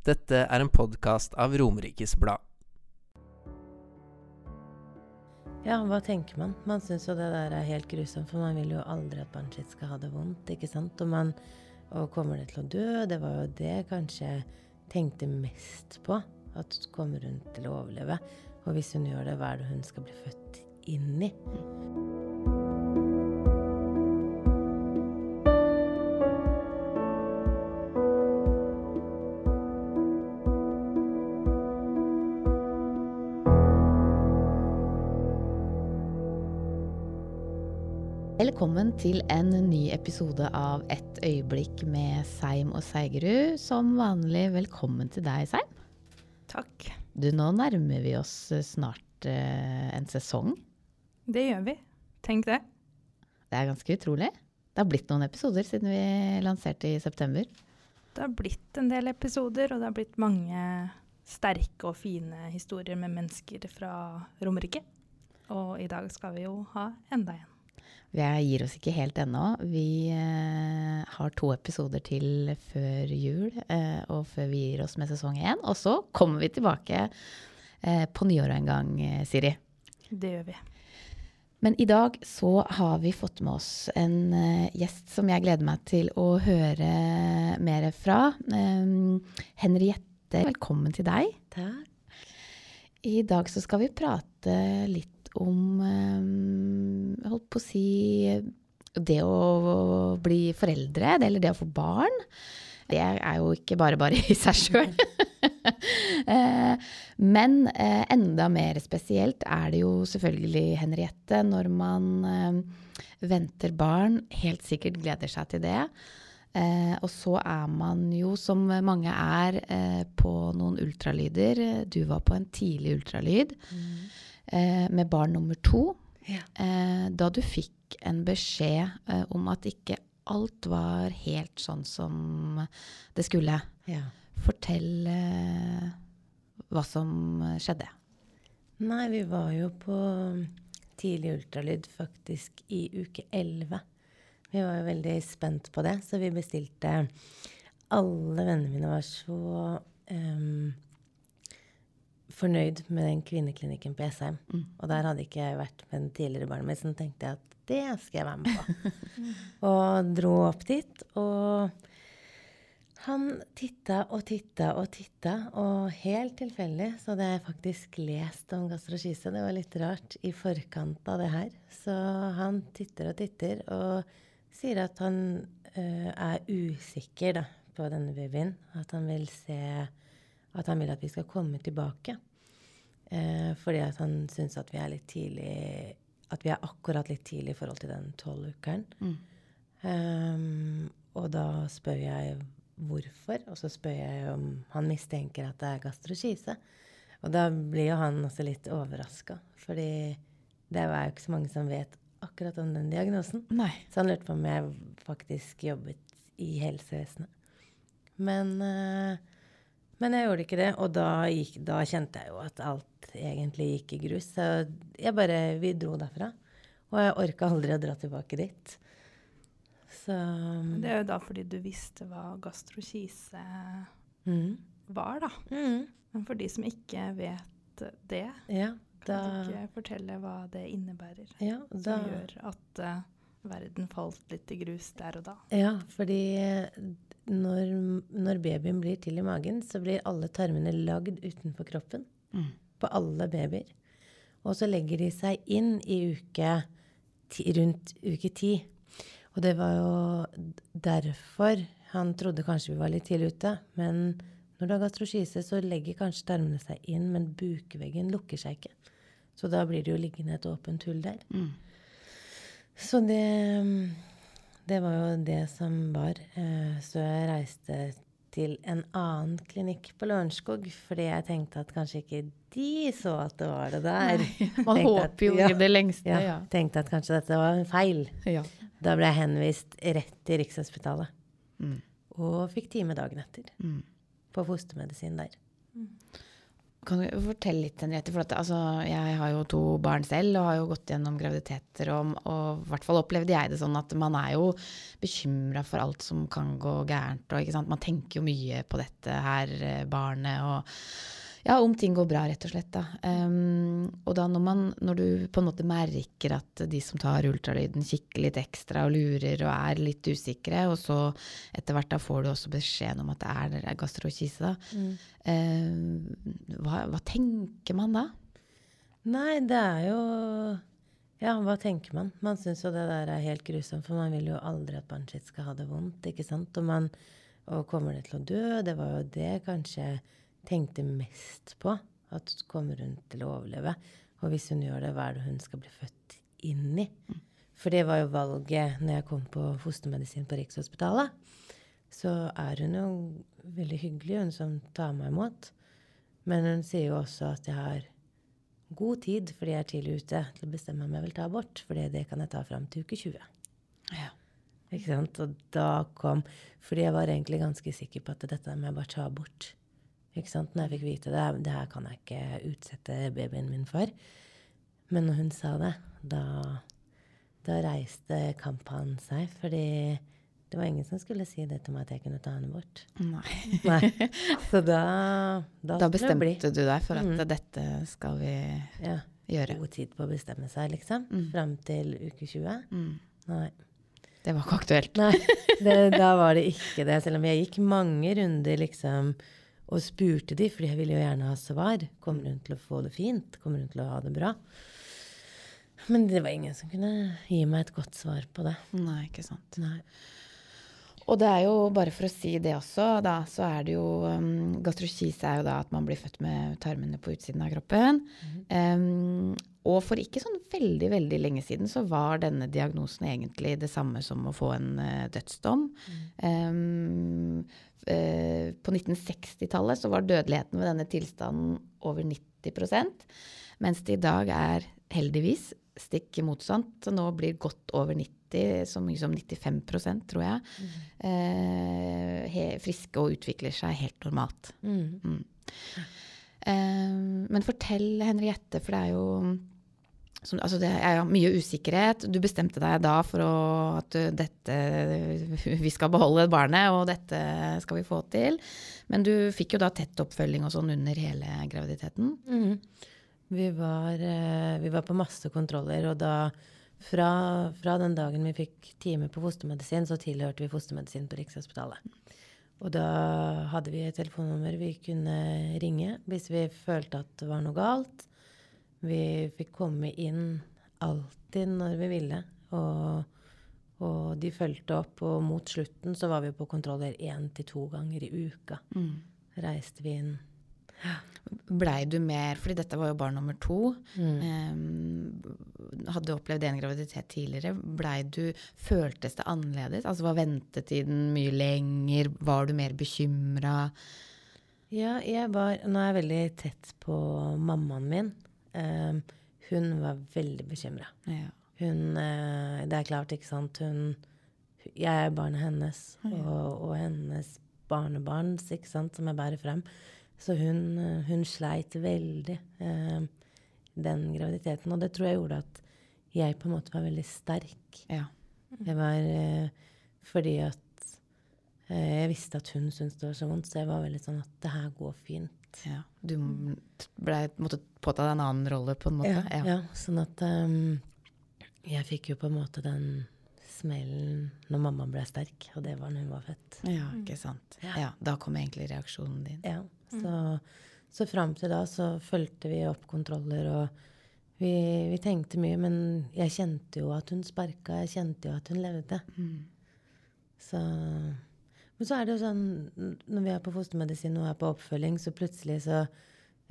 Dette er en podkast av Romerikes Blad. Ja, hva tenker man? Man syns jo det der er helt grusomt, for man vil jo aldri at barnet sitt skal ha det vondt, ikke sant? Og, man, og kommer det til å dø? Det var jo det kanskje tenkte mest på. At kommer hun til å overleve? Og hvis hun gjør det, hva er det hun skal bli født inn i? Til en ny episode av Et øyeblikk med Seim og Seigerud. Som vanlig, velkommen til deg, Seim. Takk. Du, nå nærmer vi oss eh, snart uh, en sesong. Det gjør vi. Tenk det. Det er ganske utrolig. Det har blitt noen episoder siden vi lanserte i september. Det har blitt en del episoder, og det har blitt mange sterke og fine historier med mennesker fra Romerike. Og i dag skal vi jo ha enda en. Vi gir oss ikke helt ennå. Vi eh, har to episoder til før jul, eh, og før vi gir oss med sesong én. Og så kommer vi tilbake eh, på nyåret en gang, eh, Siri. Det gjør vi. Men i dag så har vi fått med oss en eh, gjest som jeg gleder meg til å høre mer fra. Um, Henriette, velkommen til deg. Takk. I dag så skal vi prate litt om Jeg holdt på å si det å bli foreldre, eller det å få barn. Det er jo ikke bare bare i seg sjøl. Men eh, enda mer spesielt er det jo selvfølgelig, Henriette, når man eh, venter barn, helt sikkert gleder seg til det. Eh, og så er man jo, som mange er, på noen ultralyder. Du var på en tidlig ultralyd mm. Med barn nummer to. Ja. da du fikk en beskjed om at ikke alt var helt sånn som det skulle. Ja. Fortell eh, hva som skjedde. Nei, vi var jo på tidlig ultralyd faktisk i uke 11. Vi var jo veldig spent på det, så vi bestilte Alle vennene mine var så um, fornøyd med den kvinneklinikken på Jessheim. Mm. Og der hadde ikke jeg vært med den tidligere barnet mitt, så tenkte jeg at det skal jeg være med på. og dro opp dit. Og han titta og titta og titta, og helt tilfeldig så hadde jeg faktisk lest om gastrokise. Det var litt rart i forkant av det her. Så han titter og titter og sier at han ø, er usikker da, på denne babyen. At han vil se At han vil at vi skal komme tilbake. Eh, fordi at han syns at vi er litt tidlig At vi er akkurat litt tidlig i forhold til den tolvukeren. Mm. Um, og da spør jeg hvorfor, og så spør jeg om han mistenker at det er gastrokise. Og da blir jo han også litt overraska, fordi det er jo ikke så mange som vet akkurat om den diagnosen. Nei. Så han lurte på om jeg faktisk jobbet i helsevesenet. Men, uh, men jeg gjorde ikke det, og da, gikk, da, kjente jeg jo at alt egentlig gikk i grus. Så jeg bare, vi dro derfra. Og jeg orka aldri å dra tilbake dit. Så Det er jo da fordi du visste hva gastrokise mm. var, da. Mm. Men for de som ikke vet det, ja, da, kan du ikke fortelle hva det innebærer? Ja, da, som gjør at uh, verden falt litt i grus der og da? Ja, fordi når, når, babyen blir til i magen, så blir alle tarmene lagd utenfor kroppen. Mm. På alle babyer. Og så legger de seg inn i uke ti, rundt uke ti. Og det var jo derfor han trodde kanskje vi var litt tidlig ute. Men når du har gastrokise, så legger kanskje tarmene seg inn, men bukveggen lukker seg ikke. Så da blir det jo liggende et åpent hull der. Mm. Så det, det var jo det som var. Eh, så jeg reiste til en annen klinikk på Lørenskog, fordi jeg tenkte at kanskje ikke de så at det var det der. Nei, man håper jo i det lengste. Ja, ja. Tenkte at kanskje dette var en feil. Ja. Da ble jeg henvist rett til Rikshospitalet. Mm. Og fikk time dagen etter. Mm. På fostermedisin der. Mm. Kan du fortelle litt, Henriette? For at, altså, jeg har jo to barn selv og har jo gått gjennom graviditeter. Og, og i hvert fall opplevde jeg det sånn at man er jo bekymra for alt som kan gå gærent. Og, Man tenker jo mye på dette her, eh, barnet. og ja, om ting går bra, rett og slett. Da. Um, og da når, man, når, du på en måte merker at de som tar ultralyden, kikker litt ekstra og lurer og er litt usikre, og så etter hvert da får du også beskjeden om at det er gastrokise, da. Mm. Um, hva, hva, tenker man da? Nei, det er jo Ja, hva tenker man? Man syns jo det der er helt grusomt, for man vil jo aldri at barnet sitt skal ha det vondt, ikke sant? Og, man, og kommer det til å dø? Det var jo det kanskje tenkte mest på. At kommer hun til å overleve? Og hvis hun gjør det, hva er det hun skal bli født inn i? For det var jo valget når jeg kom på fostermedisin på Rikshospitalet. Så er hun jo veldig hyggelig, hun som tar meg imot. Men hun sier jo også at jeg har god tid, fordi jeg er tidlig ute, til å bestemme om jeg vil ta abort. For det kan jeg ta fram til uke 20. Ja. Ikke sant? Og da kom Fordi jeg var egentlig ganske sikker på at dette må jeg bare ta abort. Ikke sant? Når jeg fikk vite det, det her kan jeg ikke utsette babyen min for. Men når hun sa det, da, da reiste kampanjen seg. Fordi det var ingen som skulle si det til meg at jeg kunne ta henne bort. Nei. Nei. Så da Da, da bestemte du deg for at mm. dette skal vi ja. gjøre. God tid på å bestemme seg, liksom. Mm. Fram til uke 20. Mm. Nei. Det var ikke aktuelt. Nei, det, da var det ikke det. Selv om jeg gikk mange runder liksom og spurte de, for jeg ville jo gjerne ha svar. Kommer hun til å få det fint? Kommer hun til å ha det bra? Men det var ingen som kunne gi meg et godt svar på det. Nei, ikke sant. Nei. Og det er jo, bare for å si det også, da, så er det jo um, Gastrokise er jo da at man blir født med tarmene på utsiden av kroppen. Mm. Um, og for ikke sånn veldig veldig lenge siden så var denne diagnosen egentlig det samme som å få en uh, dødsdom. Mm. Um, uh, på 1960-tallet så var dødeligheten ved denne tilstanden over 90 mens det i dag er heldigvis stikk motsatt. Så nå blir godt over 90 så mye som 95% tror jeg, mm. eh, friske og utvikler seg helt normalt. Mm. Mm. Eh, men fortell, Henriette, for det er jo som, altså det er jo mye usikkerhet. Du bestemte deg da for å, at dette, vi skal beholde barnet, og dette skal vi få til. Men du fikk jo da tett oppfølging og sånn under hele graviditeten. Mm. Vi, var, eh, vi, var, på masse kontroller, og da fra, fra, den dagen vi fikk time på fostermedisin, så tilhørte vi fostermedisin på Rikshospitalet. Og da hadde vi et telefonnummer vi kunne ringe hvis vi følte at det var noe galt. Vi fikk komme inn alltid når vi ville. Og, og de fulgte opp. Og mot slutten så var vi på kontroller én til to ganger i uka. Mm. Reiste vi inn. Blei du mer Fordi dette var jo barn nummer to. Mm. Um, hadde du opplevd en graviditet tidligere. Blei du Føltes det annerledes? Altså Var ventetiden mye lenger? Var du mer bekymra? Ja, jeg var Nå er jeg veldig tett på mammaen min. Um, hun var veldig bekymra. Ja. Hun uh, Det er klart, ikke sant Hun Jeg er barnet hennes, og, og, hennes barnebarns, ikke sant, som jeg bærer frem. Så hun, uh, hun sleit veldig eh, den graviditeten. Og det tror jeg gjorde at jeg på en måte var veldig sterk. Ja. Jeg var Fordi at jeg visste at hun syntes det var så vondt, så jeg var veldig sånn at det her går fint. Ja, du ble, måtte påta deg en annen rolle, på en måte? Ja, ja. ja sånn at um, jeg fikk jo på en måte den smellen når mamma ble sterk, og det var når hun var født. Ja, ikke sant. Ja. ja da kom egentlig reaksjonen din. Ja, så, så fram til da så fulgte vi opp kontroller, og vi, vi, tenkte mye, men jeg kjente jo at hun sparka, jeg kjente jo at hun levde. Mm. Så men så er det jo sånn når vi er på fostermedisin og er på oppfølging, så plutselig så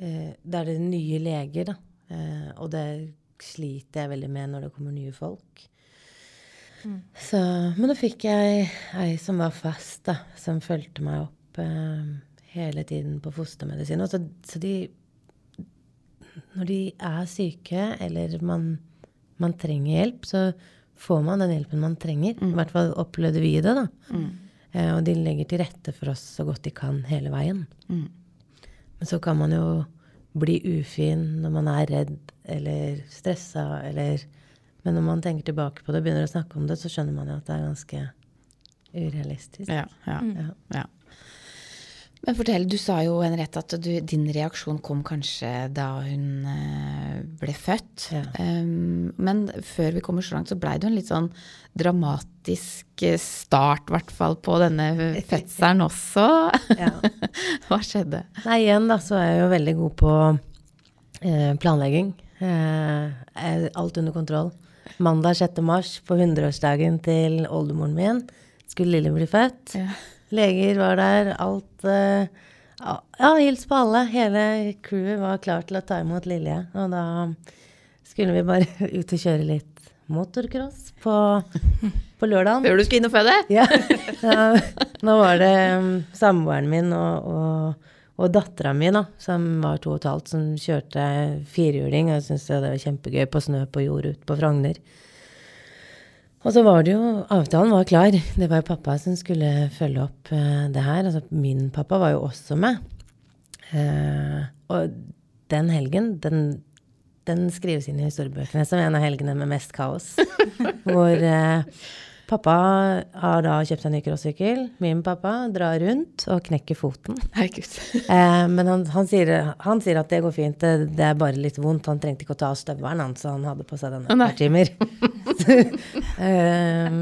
eh, Da er det nye leger, da. Eh, og det sliter jeg veldig med når det kommer nye folk. Mm. Så, men da fikk jeg ei som var fast, da, som fulgte meg opp eh, hele tiden på fostermedisin. Så, så de Når de er syke, eller man, man, trenger hjelp, så får man den hjelpen man trenger. Mm. I hvert fall opplevde vi det, da. Mm. Eh, og de legger til rette for oss så godt de kan hele veien. Mm. Men så kan man jo bli ufin når man er redd eller stressa eller Men når man tenker tilbake på det og begynner å snakke om det, så skjønner man jo at det er ganske urealistisk. Ja, ja, Mm. ja. Men fortell, du sa jo Henriette at du, din reaksjon kom kanskje da hun eh, ble født. Ja. Um, men før vi kommer så langt, så blei det jo en litt sånn dramatisk eh, start, i hvert fall, på denne fødselen også. Ja. Hva skjedde? Nei, igjen da, så er jeg jo veldig god på eh, planlegging. Eh, er alt under kontroll. Mandag 6. mars, på 100-årsdagen til oldemoren min, skulle Lille bli født. Ja. Leger var der, alt uh, Ja, hils på alle. Hele crewet var klar til å ta imot Lilje. Og da skulle vi bare ut og kjøre litt motocross på, på lørdagen. Før du skulle inn og føde? Ja. ja. Nå var det um, samboeren min og, og, og dattera mi, da, som var to og et halvt, som kjørte firehjuling. Jeg syntes det var kjempegøy på snø på jord ute på Frogner. Og så var det jo Avtalen var klar. Det var jo pappa som skulle følge opp eh, det her. Altså, min pappa var jo også med. Eh, og den helgen, den, den skrives inn i historiebøkene som en av helgene med mest kaos. hvor eh, pappa har da kjøpt seg ny crossykkel. Min pappa drar rundt og knekker foten. Herregud. Eh, men han, han, sier, han sier at det går fint, det, det er bare litt vondt. Han trengte ikke å ta av støvelen, han, så han hadde på seg denne et timer. eh,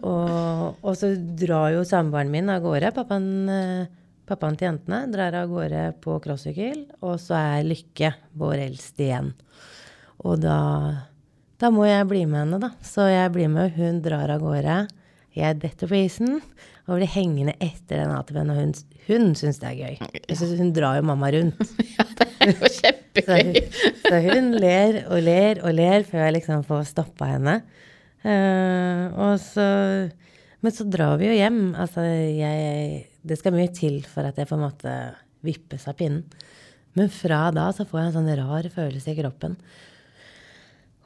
og, og så drar jo samboeren min av gårde. Pappaen, eh, pappaen til jentene drar av gårde på crossykkel, og så er Lykke, vår eldste, igjen. Og da, da må jeg bli med henne, da. Så jeg blir med, hun drar av gårde. Jeg detter på isen og blir hengende etter den ATV-en, og hun, hun syns det er gøy. Jeg synes hun drar jo mamma rundt. Ja, det er jo Så, kjempegøy. så hun ler og ler og ler før jeg liksom får stoppa henne. Uh, og så Men så drar vi jo hjem. Altså, jeg Det skal mye til for at jeg på en måte vippes av pinnen. Men fra da så får jeg en sånn rar følelse i kroppen.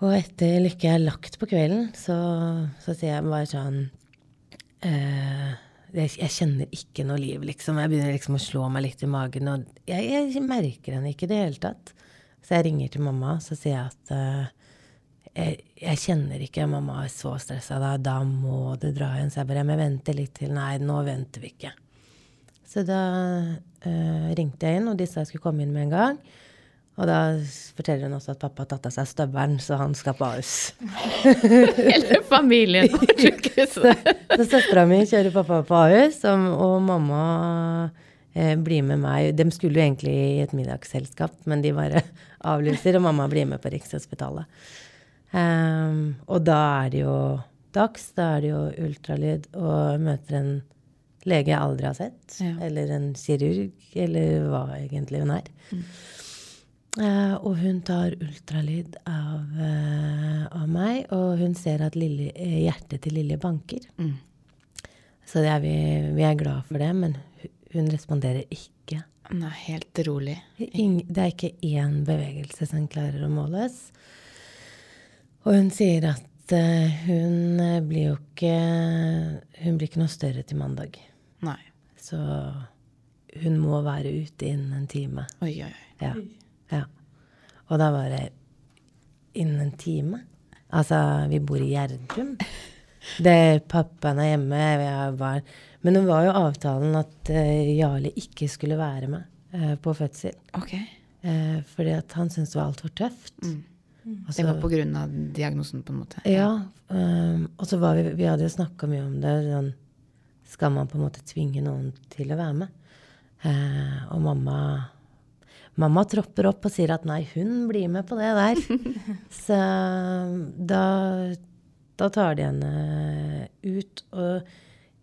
Og etter Lykke er lagt på kvelden, så, så sier jeg bare sånn eh, jeg, jeg kjenner ikke noe liv, liksom. Jeg begynner liksom å slå meg litt i magen. Og jeg, jeg merker henne ikke i det hele tatt. Så jeg ringer til mamma så sier jeg at eh, jeg, jeg kjenner ikke mamma er så stressa. Da, da må du dra igjen. Så jeg bare jeg venter vente litt til. Nei, nå venter vi ikke. Så da eh, ringte jeg inn, og de sa jeg skulle komme inn med en gang. Og da forteller hun også at pappa har tatt av seg støvelen, så han skal på Ahus. Hele familien på sjukehuset. Så søstera mi kjører pappa på Ahus, og, og mamma eh, blir med meg. De skulle jo egentlig i et middagsselskap, men de bare avlyser, og mamma blir med på Rikshospitalet. Um, og da er det jo dags, da er det jo ultralyd, og møter en lege jeg aldri har sett. Ja. Eller en kirurg, eller hva egentlig hun er. Eh, og hun tar ultralyd av, eh, av meg, og hun ser at Lille, eh, hjertet til Lilje banker. Mm. Så det er vi, vi er glad for det, men hun responderer ikke. Hun er helt rolig. Ingen, det er ikke én bevegelse som klarer å måles. Og hun sier at eh, hun eh, blir jo ikke Hun blir ikke noe større til mandag. Nei. Så hun må være ute innen en time. Oi, oi, oi. Ja. Ja. Og da var det innen en time. Altså, vi bor i Gjerdrum. Det Pappaen er hjemme. Jeg var, men det var jo avtalen at uh, Jarle ikke skulle være med uh, på fødsel. Ok. Uh, fordi at han syntes det var altfor tøft. Mm. Og Det var på grunn av diagnosen, på en måte? ja. Um, og så var vi Vi hadde jo snakka mye om det. Sånn, skal man på en måte tvinge noen til å være med? Og mamma Mamma tropper opp og sier at nei, hun blir med på det der. så da, da tar de henne ut. Og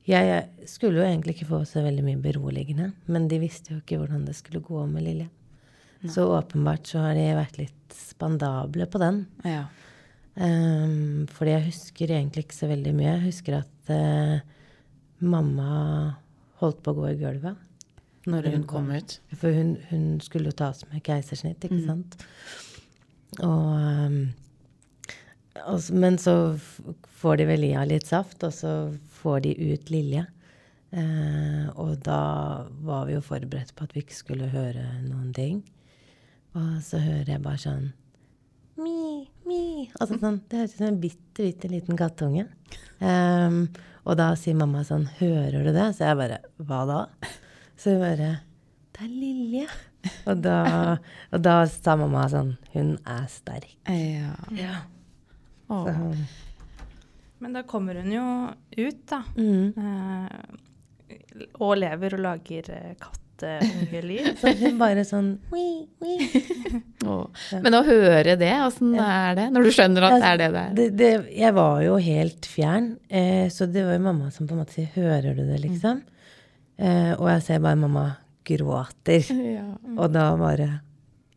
jeg skulle jo egentlig ikke få så veldig mye beroligende, men de visste jo ikke hvordan det skulle gå med Lilje. Så åpenbart så har de vært litt spandable på den. Ja. Um, fordi jeg husker egentlig ikke så veldig mye. Jeg husker at uh, mamma holdt på å gå i gulvet. Når hun kom ut? For hun, hun skulle jo tas med keisersnitt, ikke sant. Og, um, og Men så får de vel i av litt saft, og så får de ut Lilje. Eh, og da var vi jo forberedt på at vi ikke skulle høre noen ting. Og så hører jeg bare sånn Mi, mi. Altså sånn, det høres ut som en bitte, bitte liten kattunge. Um, og da sier mamma sånn Hører du det? Så jeg bare Hva da? Så hun bare Det er Lilje. Og da, og da sa mamma sånn Hun er sterk. Ja. Ja. Åh. Men da kommer hun jo ut, da. Mm. Eh, og lever og lager eh, katteungeliv. Så hun bare sånn «Wii, wii». oh. Men å høre det, åssen er det? Når du skjønner at det er det det er? Det, det, jeg var jo helt fjern, eh, så det var jo mamma som på en måte sier 'hører du det', liksom? Eh, og jeg ser bare mamma gråter. Ja. Og da bare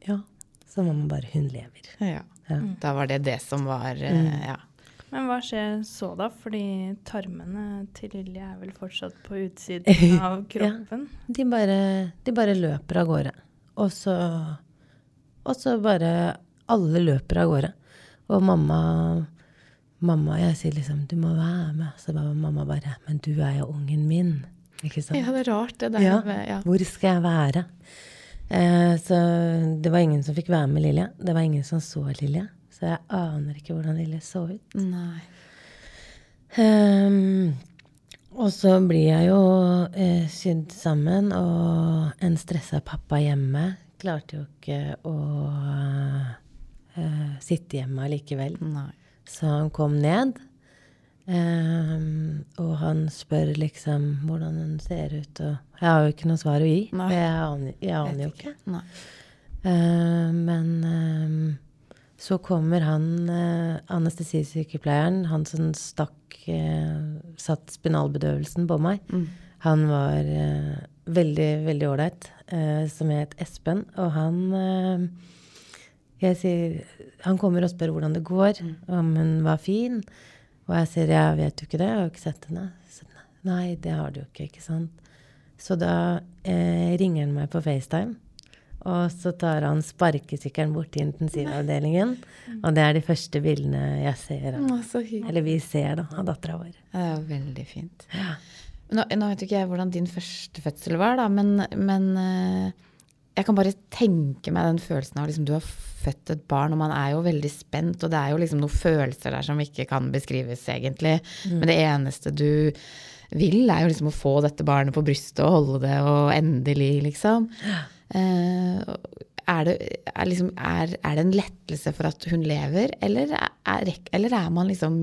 Ja. Så mamma bare 'hun lever'. ja. Ja. Da var det det som var eh, Ja. Men hva skjer så da? Fordi tarmene til Lilly er vel fortsatt på utsiden av kroppen? De bare, de bare løper av gårde. Og så Og så bare Alle løper av gårde. Og mamma Mamma, jeg sier liksom 'du må være med'. Så bare mamma bare 'men du er jo ungen min'. Ikke sant? ja, det er rart, det der Ja. med ja. Hvor skal jeg være? Eh, så det var ingen som fikk være med Lilje. Det var ingen som så Lilje. Så jeg aner ikke hvordan Lilje så ut. Nei. Um, og så blir jeg jo eh, sydd sammen, og en stressa pappa hjemme klarte jo ikke å eh, sitte hjemme allikevel. Så han kom ned, ehm, og han spør liksom hvordan hun ser ut, og jeg har jo ikke noe svar å gi. Nei. Jeg aner, jeg aner jo ikke. ikke. Eh, men um, så kommer han uh, anestesisykepleieren, han som stakk uh, Satt spinalbedøvelsen på meg. Mm. Han var eh, veldig, veldig ålreit, som het Espen. Og han Jeg sier Han kommer og spør hvordan det går, om hun var fin. Og jeg sier jeg vet jo ikke det, jeg har jo ikke sett henne. Så, Nei, det har du jo ikke, ikke sant. Så da eh, ringer han meg på FaceTime. Og så tar han sparkesykkelen bort til intensivavdelingen. Og det er de første bildene jeg ser av. Eller vi ser, da, av dattera vår. Det er jo veldig fint. Nå, nå vet jo ikke jeg hvordan din første fødsel var, da, men, men eh, jeg kan bare tenke meg den følelsen av liksom, du har født et barn, og man er jo veldig spent, og det er jo liksom noen følelser der som ikke kan beskrives egentlig. Men det eneste du vil, er jo liksom å få dette barnet på brystet og holde det, og endelig, liksom. Eh, er, det, er, liksom, er, er det en lettelse for at hun lever, eller er, eller er man liksom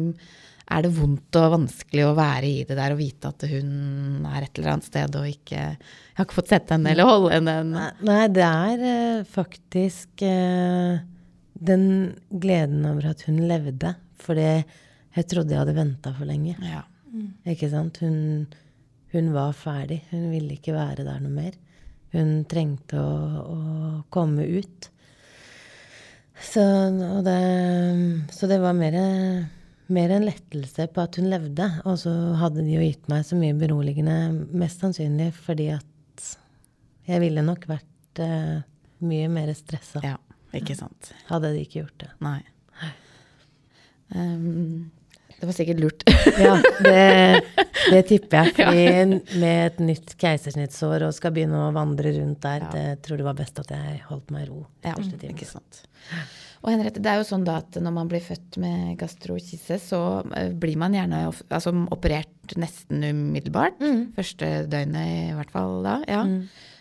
er det vondt og vanskelig å være i det der og vite at hun er et eller annet sted og ikke Jeg har ikke fått sett henne eller holde henne ennå. Nei, det er eh, faktisk uh, den gleden over at hun levde. Fordi jeg trodde jeg hadde venta for lenge. Ja. Ikke sant? Hun, hun var ferdig. Hun ville ikke være der noe mer. Hun trengte å, å komme ut. Så, det, så det var mer, mer en lettelse på at hun levde. Og så hadde de jo gitt meg så mye beroligende, mest sannsynlig fordi at jeg ville nok vært uh, mye mer stressa. ja. Ikke sant. Hadde de ikke gjort det. Nei. Um, det var sikkert lurt. Ja, det, det tipper jeg. Fordi med et nytt keisersnittsår og skal begynne å vandre rundt der, Ja. det tror det var best at jeg holdt meg i ro. Ja, ikke sant. Og Henriette, det er jo sånn da at når man blir født med gastrokisse, så eh, blir man gjerne altså, operert nesten umiddelbart. Første døgnet i hvert fall da. ja.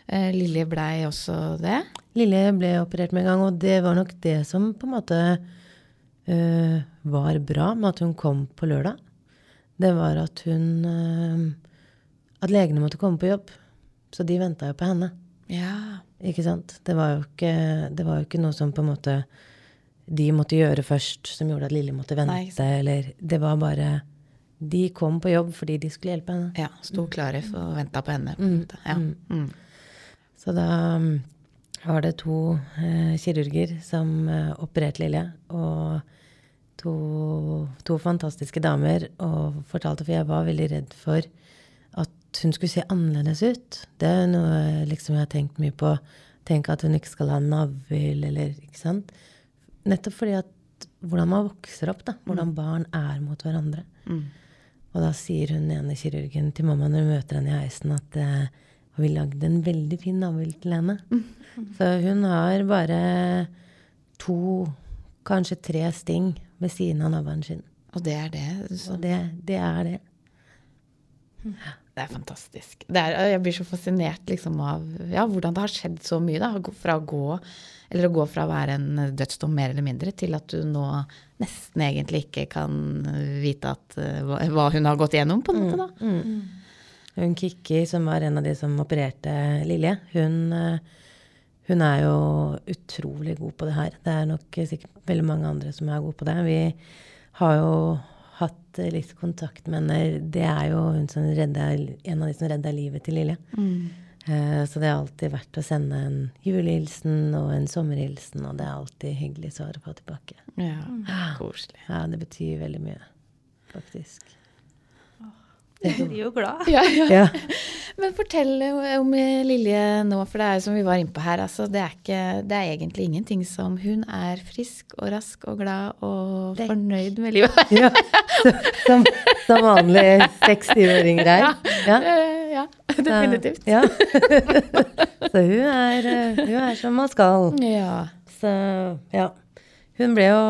Eh, Lilje blei også det. Lille ble operert med en gang, og det var nok det som på en måte øh, var bra med at hun kom på lørdag. Det var at hun uh, At legene måtte komme på jobb. Så de venta jo på henne. Ja. Ikke sant? Det var, jo ikke, det var jo ikke noe som på en måte de måtte gjøre først, som gjorde at Lille måtte vente. Nei, eller Det var bare De kom på jobb fordi de skulle hjelpe henne. ja sto klare for å vente på henne. På en. Ja. Mm. Så da mm, var det to eh, kirurger som eh, opererte Lille. Og to, to fantastiske damer. Og fortalte, for jeg var veldig redd for at hun skulle se annerledes ut. Det er noe liksom, jeg har tenkt mye på. Tenk at hun ikke skal ha navl, eller ikke sant. Nettopp fordi at hvordan man vokser opp, da. Hvordan barn er mot hverandre. Mm. Og da sier hun ene kirurgen til mamma når hun møter henne i heisen, at eh, vi lagde en veldig fin navl til henne. Så hun har bare to, kanskje tre sting ved siden av navlen sin. Og det er det. Så Og det, det er det. det er fantastisk. Det er, jeg blir så fascinert liksom, av ja, hvordan det har skjedd så mye. Da, fra å gå, eller å gå fra å være en dødsdom mer eller mindre, til at du nå nesten egentlig ikke kan vite at, eh, hva, hva hun har gått igjennom, på en måte. da. Hun Kikki, som var en av de som opererte Lilje, hun, eh, hun er jo utrolig god på det her. Det er nok sikkert veldig mange andre som er gode på det. Vi har jo hatt eh, litt kontakt med henne. Det er jo redda, en av de som redda livet til Lilje. Mm. Så det har alltid vært å sende en julehilsen og en sommerhilsen, og det er alltid hyggelig svar å få tilbake. Ja, Koselig. Ja, det betyr veldig mye, faktisk. Jeg blir jo glad. Ja, ja. Ja. Men fortell om Lilje nå, for det er jo som vi var inne på her, altså det er, ikke, det er egentlig ingenting som Hun er frisk og rask og glad og Det- fornøyd med livet. ja. Som, som vanlig 60-åringer er. Ja. Eh, ja definitivt. Ja. Så hun er, hun er som man skal. Ja. Så ja. Hun ble jo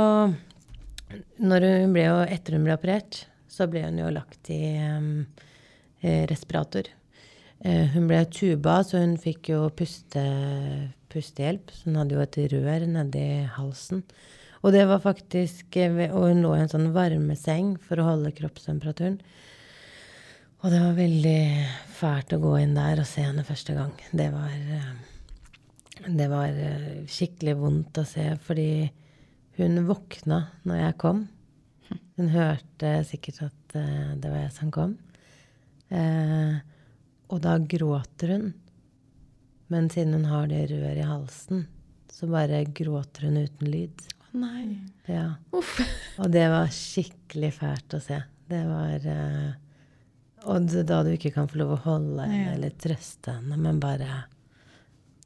når hun ble jo, Etter hun ble operert, så ble hun jo lagt i em, eh, respirator. Eh, hun ble tuba, så hun fikk jo puste, pustehjelp. Så hun hadde jo et rør nedi halsen. Og det var faktisk eh, Og hun lå i en sånn varmeseng for å holde kroppstemperaturen. Og det var veldig fælt å gå inn der og se henne første gang. Det var eh, Det var eh, skikkelig vondt å se, fordi hun våkna når jeg kom. Hun hørte sikkert at uh, det var jeg som kom. Uh, og da gråter hun. Men siden hun har det røret i halsen, så bare gråter hun uten lyd. Å Nei. Ja. Uff. Og det var skikkelig fælt å se. Det var uh, Og da du ikke kan få lov å holde henne Ja. eller trøste henne, men bare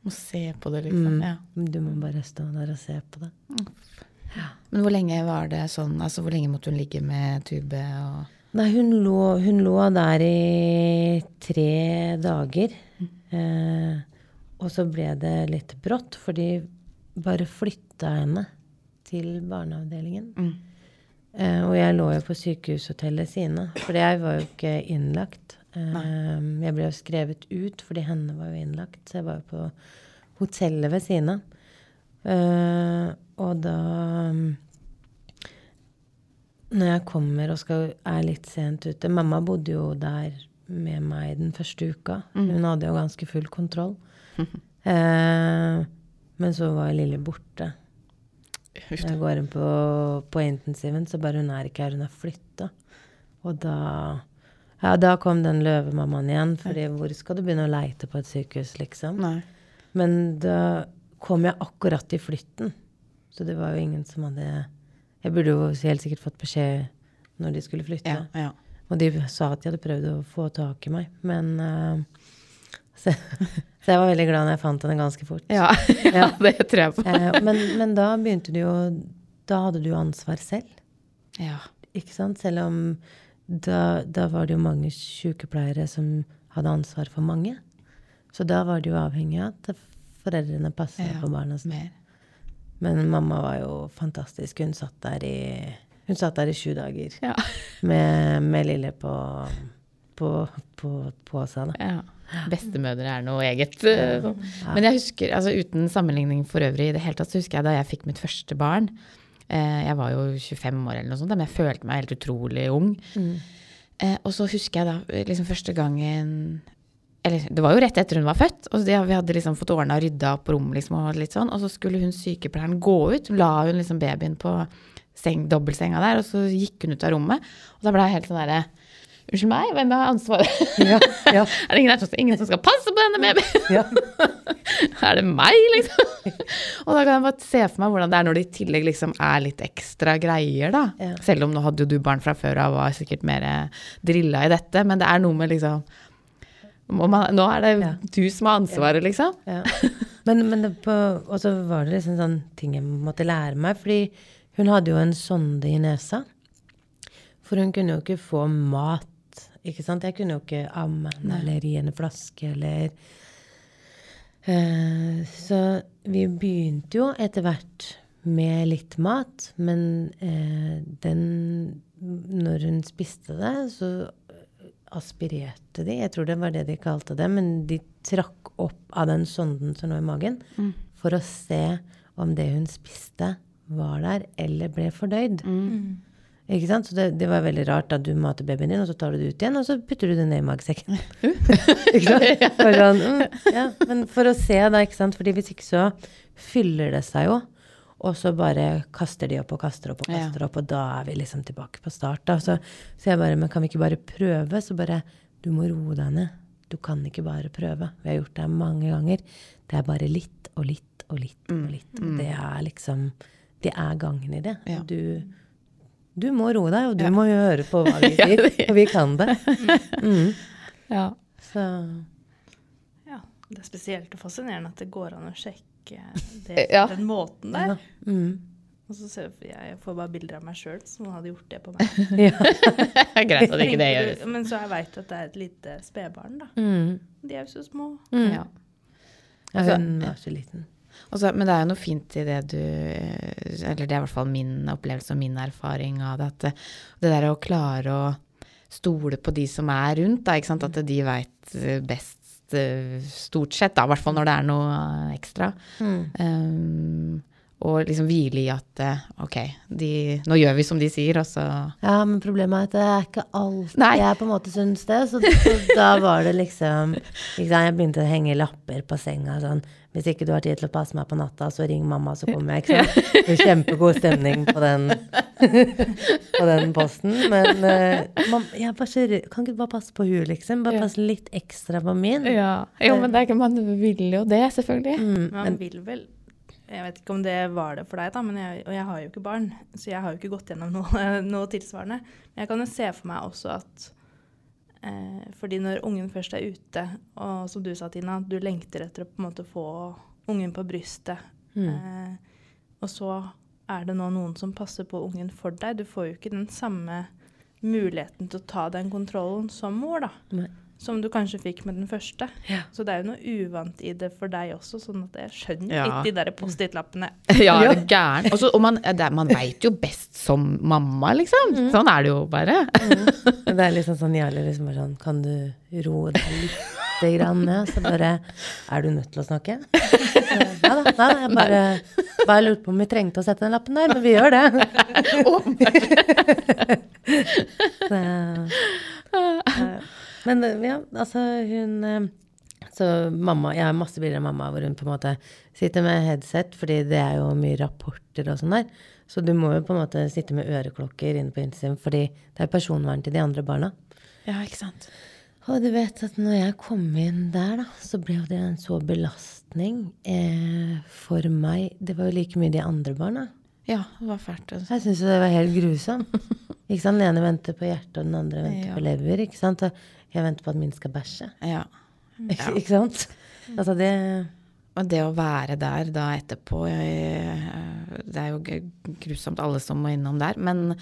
Må se på det, liksom. mm, Ja. Du må bare stå der og se på det. Men hvor lenge var det sånn? Altså hvor lenge måtte hun ligge med tube og Nei, hun lå, hun lå der i tre dager. Eh, og så ble det litt brått, for de bare flytta henne til barneavdelingen. Eh, og jeg lå jo på sykehushotellet sine, for jeg var jo ikke innlagt. Eh, jeg ble jo skrevet ut fordi henne var jo innlagt, så jeg var jo på hotellet ved siden av. Eh, og da Når jeg kommer og skal, er litt sent ute Mamma bodde jo der med meg den første uka. Hun hadde jo ganske full kontroll. Uh, men så var Lille borte. Jeg går inn på, på intensiven, så bare hun er ikke her, hun er flytta. Og da Ja, da kom den løvemammaen igjen, fordi hvor skal du begynne å leite på et sykehus, liksom? Nei. Men da kom jeg akkurat i flytten, så det var jo ingen som hadde Jeg burde jo helt sikkert fått beskjed når de skulle flytte. Ja, ja. Og de sa at de hadde prøvd å få tak i meg, men uh, så, så jeg var veldig glad når jeg fant henne ganske fort. Ja, ja, det tror jeg på. Eh, men, men da begynte du jo Da hadde du jo ansvar selv, Ja. ikke sant? Selv om da, da var det jo mange sykepleiere som hadde ansvar for mange. Så da var det jo avhengig av at foreldrene passa Ja, på barna. Mer. Men mamma var jo fantastisk. Hun satt der i, satt der i sju dager Ja. med, med Lille på, på, på, på seg. Da. Ja. Bestemødre er noe eget. eh, sånn. Men jeg husker, altså uten sammenligning for øvrig i det hele tatt, så husker jeg da jeg fikk mitt første barn. Eh, jeg var jo 25 år eller noe sånt, men jeg følte meg helt utrolig ung. Mm. og så husker jeg da eh, liksom første gangen Eller det var jo rett etter hun var født. Og det, vi hadde liksom fått ordna og rydda opp rommet, liksom, og litt sånn. Og så skulle hun sykepleieren gå ut. La hun liksom babyen på seng, dobbeltsenga der, og så gikk hun ut av rommet. Og da ble jeg helt sånn derre Unnskyld meg, hvem har ansvaret? Ja, ja, Er det ingen, som- ingen som skal passe på denne babyen? ja. er det meg, liksom? og da kan jeg bare se for meg hvordan det er når det i tillegg liksom er litt ekstra greier, da. Selv om nå hadde jo du barn fra før av og var sikkert mer drilla i dette, men det er noe med liksom man, Nå er det Ja. du som har ansvaret, liksom. Ja. Men, men og så var det liksom sånn ting jeg måtte lære meg, fordi hun hadde jo en sonde i nesa. For hun kunne jo ikke få mat ikke sant. Jeg kunne jo ikke amme henne eller gi henne flaske eller uh, Så vi begynte jo etter hvert med litt mat, men uh, den Når hun spiste det, så aspirerte de, jeg tror det var det de kalte det, men de trakk opp av den sonden som lå i magen, for å se om det hun spiste, var der eller ble fordøyd. Ikke sant? Så det, det var veldig rart at du mater babyen din, og så tar du det ut igjen, og så putter du det ned i magesekken. ikke sant? For, sånn, mm, ja. Men for å se, da, ikke sant? Fordi hvis ikke så fyller det seg jo. Og så bare kaster de opp og kaster opp og Ja. kaster opp, og da er vi liksom tilbake på start. Da. Så, så jeg bare, men kan vi ikke bare prøve? Så bare, du må roe deg ned. Du kan ikke bare prøve. Vi har gjort det mange ganger. Det er bare litt og litt og litt og litt. Og det er liksom, det er gangen i det. Ja. Du, du må roe deg, og du Ja. må høre på hva vi sier. Og vi kan det. Mm. Ja. Så Ja, det er spesielt og fascinerende at det går an å sjekke det Ja. den måten der. ja. Mm. Og så ser jeg, jeg får bare bilder av meg sjøl som hadde gjort det på meg. Ja. Greit at ikke det gjøres. Men så jeg veit at det er et lite spedbarn, da. Mm. De er jo så små. Mm. Ja. Ja, Altså, hun var så liten. Også, men det er jo noe fint i det du Eller det er i hvert fall min opplevelse og min erfaring av det. At det, det der å klare å stole på de som er rundt, da, ikke sant? at de veit best eh, stort sett, da, i hvert fall når det er noe ekstra. ekstra. Um, og liksom hvile i at eh, ok, de, nå gjør vi som de sier, og så Ja, men problemet er at det er ikke alt Nei. jeg på en måte syns det. Så, så da var det liksom ikke sant, Jeg begynte å henge lapper på senga sånn Hvis ikke du har tid til å passe meg på natta, så ring mamma, så kommer jeg. ikke sant? Det er kjempegod stemning på den, på den posten. Men eh, mam, jeg bare. Kan ikke du bare passe på hun, liksom? Bare passe litt ekstra på min. Jo, men det er ikke, man vil jo det, selvfølgelig. Mm, Man men, vil vel Jeg vet ikke om det var det for deg, da, men jeg, og jeg har jo ikke barn, så jeg har jo ikke gått gjennom noe, noe tilsvarende. Men jeg kan jo se for meg også at eh, fordi når ungen først er ute, og som du sa, Tina, du lengter etter å på en måte få ungen på brystet, mm, eh, og så er det nå noen som passer på ungen for deg. Du får jo ikke den samme muligheten til å ta den kontrollen som mor, da. Nei. Som du kanskje fikk med den første. Ja. Så det er jo noe uvant i det for deg også, sånn at jeg skjønner Ja. litt de der Post-It-lappene. Ja, er gæren? Også, og man, det, man veit jo best som mamma, liksom. Sånn er det jo bare. det er liksom sånn Jarle liksom bare sånn Kan du roe deg lite grann ned? Så bare Er du nødt til å snakke? Ja da. Nei, da, jeg bare, bare lurte på om vi trengte å sette den lappen der, men vi gjør det. Så, eh, men eh, ja, altså hun eh, Så mamma Jeg har masse bilder av mamma hvor hun på en måte sitter med headset, fordi det er jo mye rapporter og sånn der. Så du må jo på en måte sitte med øreklokker inne på Instagram, fordi det er personvern til de andre barna. Ja, ikke sant. Og du vet at når jeg kom inn der, da, så ble det en så belastning eh, for meg. Det var jo like mye de andre barna. Ja, det var fælt. Altså. Jeg syns jo det var helt grusomt. Ikke sant? Den ene venter på hjertet, og den andre venter Ja. på lever. Ikke sant? Og jeg venter på at min skal bæsje. Ja. Ikke, ikke sant? Altså det Og det å være der da etterpå Det er jo grusomt alle som må innom der, men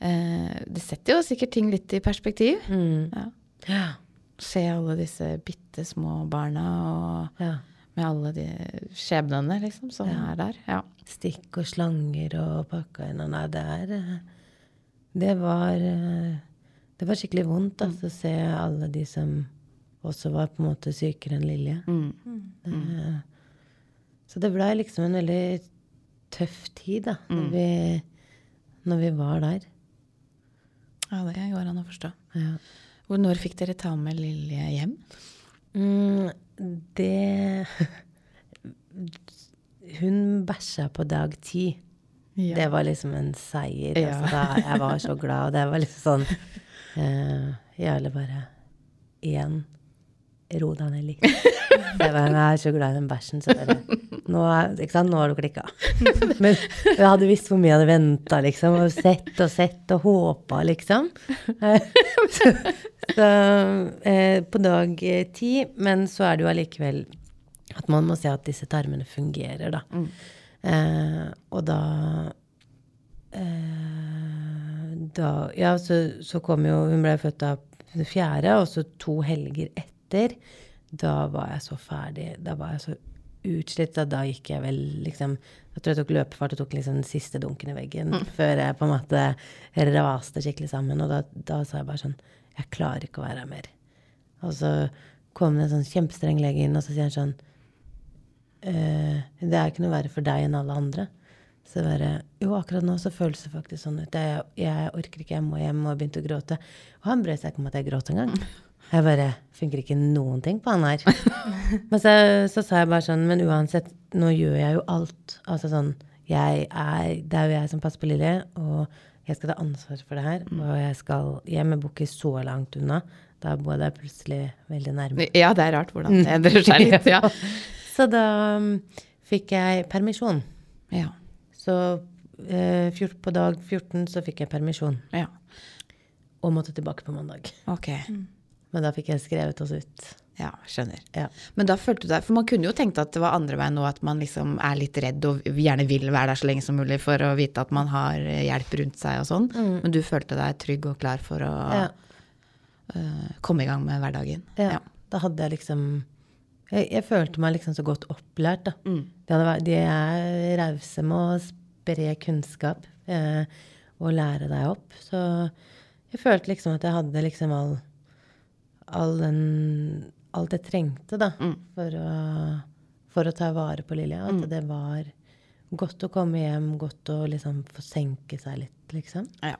eh, det setter jo sikkert ting litt i perspektiv. mm, Ja. Ja. Se alle disse bitte små barna og ja. med alle de skjebnene liksom, som Ja. er der. Ja. Stikk og slanger og pakka inn og Nei, det er Det var eh, Det var skikkelig vondt altså, å se alle de som også var på en måte sykere enn Lilje. Mm. Det, så det blei liksom en veldig tøff tid, da, når, vi, når vi var der. ja, det går an å forstå. Ja. Hvor, når fikk dere ta med Lilje hjem? Mm, det Hun bæsja på dag ti. Det var liksom en seier. Ja. Altså, da, jeg var så glad, og det var liksom sånn uh, Jarle bare Igjen. Ro deg ned litt. Jeg, bare, jeg er så glad i den bæsjen, så bare Nå, sant? nå har du klikka. Men jeg hadde visst hvor mye jeg hadde venta, liksom. Og sett og sett og håpa, liksom. Så, så eh, på dag eh, ti, men så er det jo allikevel at man må se at disse tarmene fungerer, da. Eh, og da eh, Da Ja, så, så kom jo Hun ble født da det fjerde, og så to helger etter, da var jeg så ferdig. Da var jeg så utslitt. Da, da gikk jeg vel liksom Jeg tror jeg tok løpefart og tok liksom den siste dunken i veggen før jeg på en måte raste skikkelig sammen. Og da, da sa jeg bare sånn Jeg klarer ikke å være her mer. Og så kom det en sånn kjempestreng lege inn, og så sier han sånn eh, Det er ikke noe verre for deg enn alle andre. Så bare, Jo, akkurat nå så føles det faktisk sånn ut. Jeg, jeg orker ikke, jeg må hjem, og begynte å gråte. Og han brød seg ikke om at jeg gråt engang. Jeg bare Funker ikke noen ting på han her. Men så, så sa jeg bare sånn Men uansett, nå gjør jeg jo alt. Altså sånn jeg er, Det er jo jeg som passer på Lilly, og jeg skal ta ansvar for det her. Og jeg skal hjem. Jeg bor ikke så langt unna. Da bor jeg plutselig veldig nærme. Ja, det er rart hvordan det endrer seg litt. Ja. Så da um, fikk jeg permisjon. Ja. Så eh, fjort, på dag 14 så fikk jeg permisjon. ja. Og måtte tilbake på mandag. Ok. Men da fikk jeg skrevet oss ut. Ja, skjønner. Ja. Men da følte du deg For man kunne jo tenkt at det var andre veien nå, at man liksom er litt redd og gjerne vil være der så lenge som mulig for å vite at man har eh, hjelp rundt seg og sånn. Men du følte deg trygg og klar for å Ja. uh, komme i gang med hverdagen. Ja. Da hadde jeg liksom jeg, jeg følte meg liksom så godt opplært, da. Mm. Vært- de er rause med å spre kunnskap eh, og lære deg opp. Så jeg følte liksom at jeg hadde liksom all, all den, alt jeg trengte, da, Mm. for, å, for å ta vare på Lilja. At det var godt å komme hjem, godt å liksom få senke seg litt, liksom. Ja.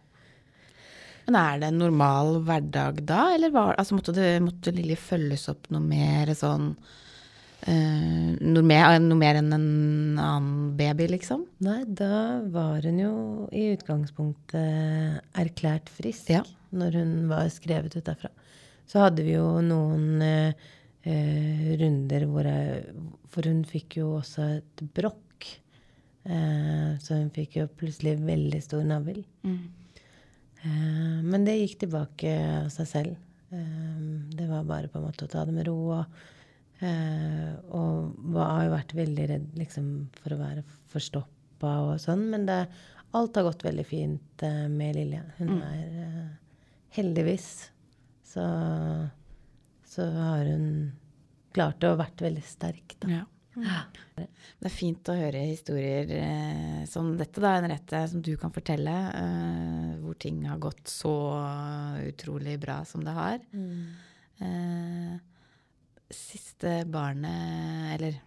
Men er det en normal hverdag da, eller var, altså måtte, det, måtte Lilly følges opp noe mer sånn uh, noe, mer, noe mer enn en annen baby, liksom? Nei, da var hun jo i utgangspunktet erklært frisk Ja. når hun var skrevet ut derfra. Så hadde vi jo noen uh, uh, runder hvor, jeg, For hun fikk jo også et brokk. Så hun fikk jo plutselig veldig stor navl. Eh, men det gikk tilbake av seg selv. Eh, det var bare på en måte å ta det med ro. Og, eh, og har jo vært veldig redd liksom, for å være forstoppa og sånn. Men det, alt har gått veldig fint eh, med Lilja. Hun er eh, heldigvis så, så har hun klart det og vært veldig sterk, da. Ja. Det er fint å høre historier eh, som dette, da, Henriette, som du kan fortelle, eh, hvor ting har gått så utrolig bra som det har. Eh, siste barnet, eller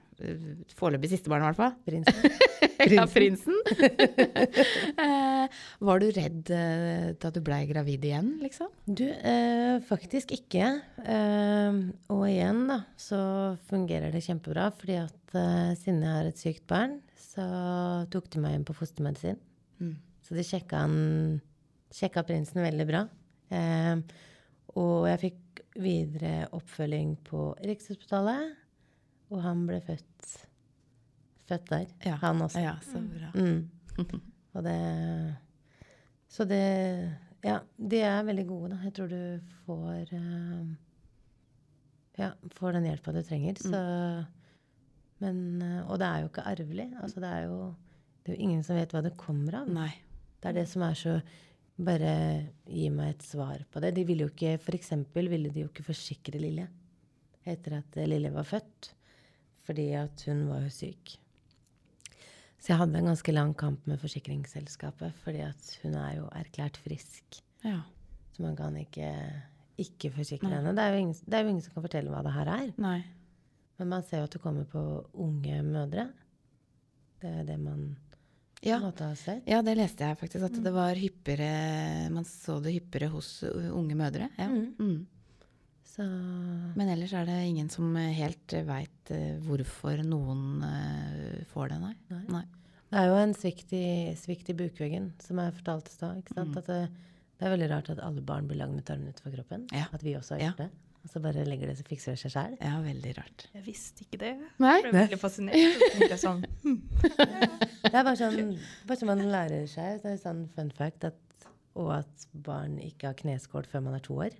foreløpig siste barn, i hvert fall. Prinsen. Ja, prinsen. eh, var du redd eh, da du blei gravid igjen, liksom? Du, eh, faktisk ikke. Eh, og igjen, da, så fungerer det kjempebra. Fordi at eh, siden jeg har et sykt barn, så tok de meg inn på fostermedisin. Mm. Så de sjekka, han, sjekka prinsen veldig bra. Eh, og jeg fikk videre oppfølging på Rikshospitalet. Og han ble født, født der, Ja. han også. Ja, så bra. Mm. Og det Så det Ja, de er veldig gode, da. Jeg tror du får eh, Ja, får den hjelpa du trenger. Så Men eh, Og det er jo ikke arvelig. Altså, det er jo Det er jo ingen som vet hva det kommer av. Nei. Det er det som er så Bare gi meg et svar på det. De ville jo ikke For eksempel ville de jo ikke forsikre Lille etter at Lille var født. Fordi at hun var jo syk. Så jeg hadde en ganske lang kamp med forsikringsselskapet, fordi at hun er jo erklært frisk. Ja. Så man kan ikke ikke forsikre henne. Det er, ingen, det er jo ingen som kan fortelle hva det her er. Nei. Men man ser jo at det kommer på unge mødre. Det er det man Ja. måte har sett. Ja, det leste jeg faktisk, at det var hyppigere Man så det hyppigere hos unge mødre. Ja. Mm. Så Men ellers er det ingen som helt veit hvorfor noen eh, får det, nei. Nei. nei. Det er jo en svikt i, svikt i bukveggen, som jeg fortalte i stad. ikke Mm. At det, det er veldig rart at alle barn blir lagd med tarmene utenfor kroppen. Ja. At vi også har Ja. gjort det. Og så bare legger det, så fikser det seg sjæl. Ja, veldig rart. Jeg visste ikke det. Nei? Jeg ble veldig fascinert. Jeg sånn, Det er bare sånn, bare sånn man lærer seg. Det er sånn fun fact at, og at barn ikke har kneskål før man er to år.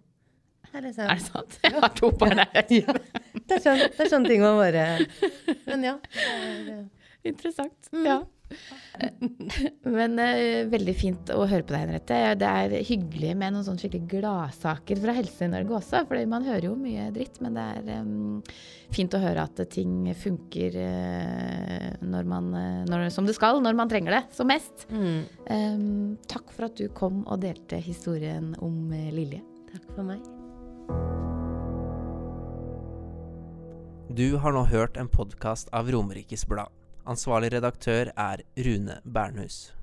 Det er, liksom, Er det sant? Jeg har to barn her. ja, det, er sånn, det er sånne ting man bare Men ja. Det er, Interessant. Ja. Men uh, veldig fint å høre på deg, Henriette. Det er hyggelig med noen sånne skikkelig gladsaker fra Helse-Norge også. For man hører jo mye dritt, men det er um, fint å høre at ting funker uh, når man, eh, når, som det skal, når man trenger det som mest. Mm. Um, takk for at du kom og delte historien om uh, Lilje. Takk for meg. Du har nå hørt en podkast av Romerikes Blad. Ansvarlig redaktør er Rune Bernhus.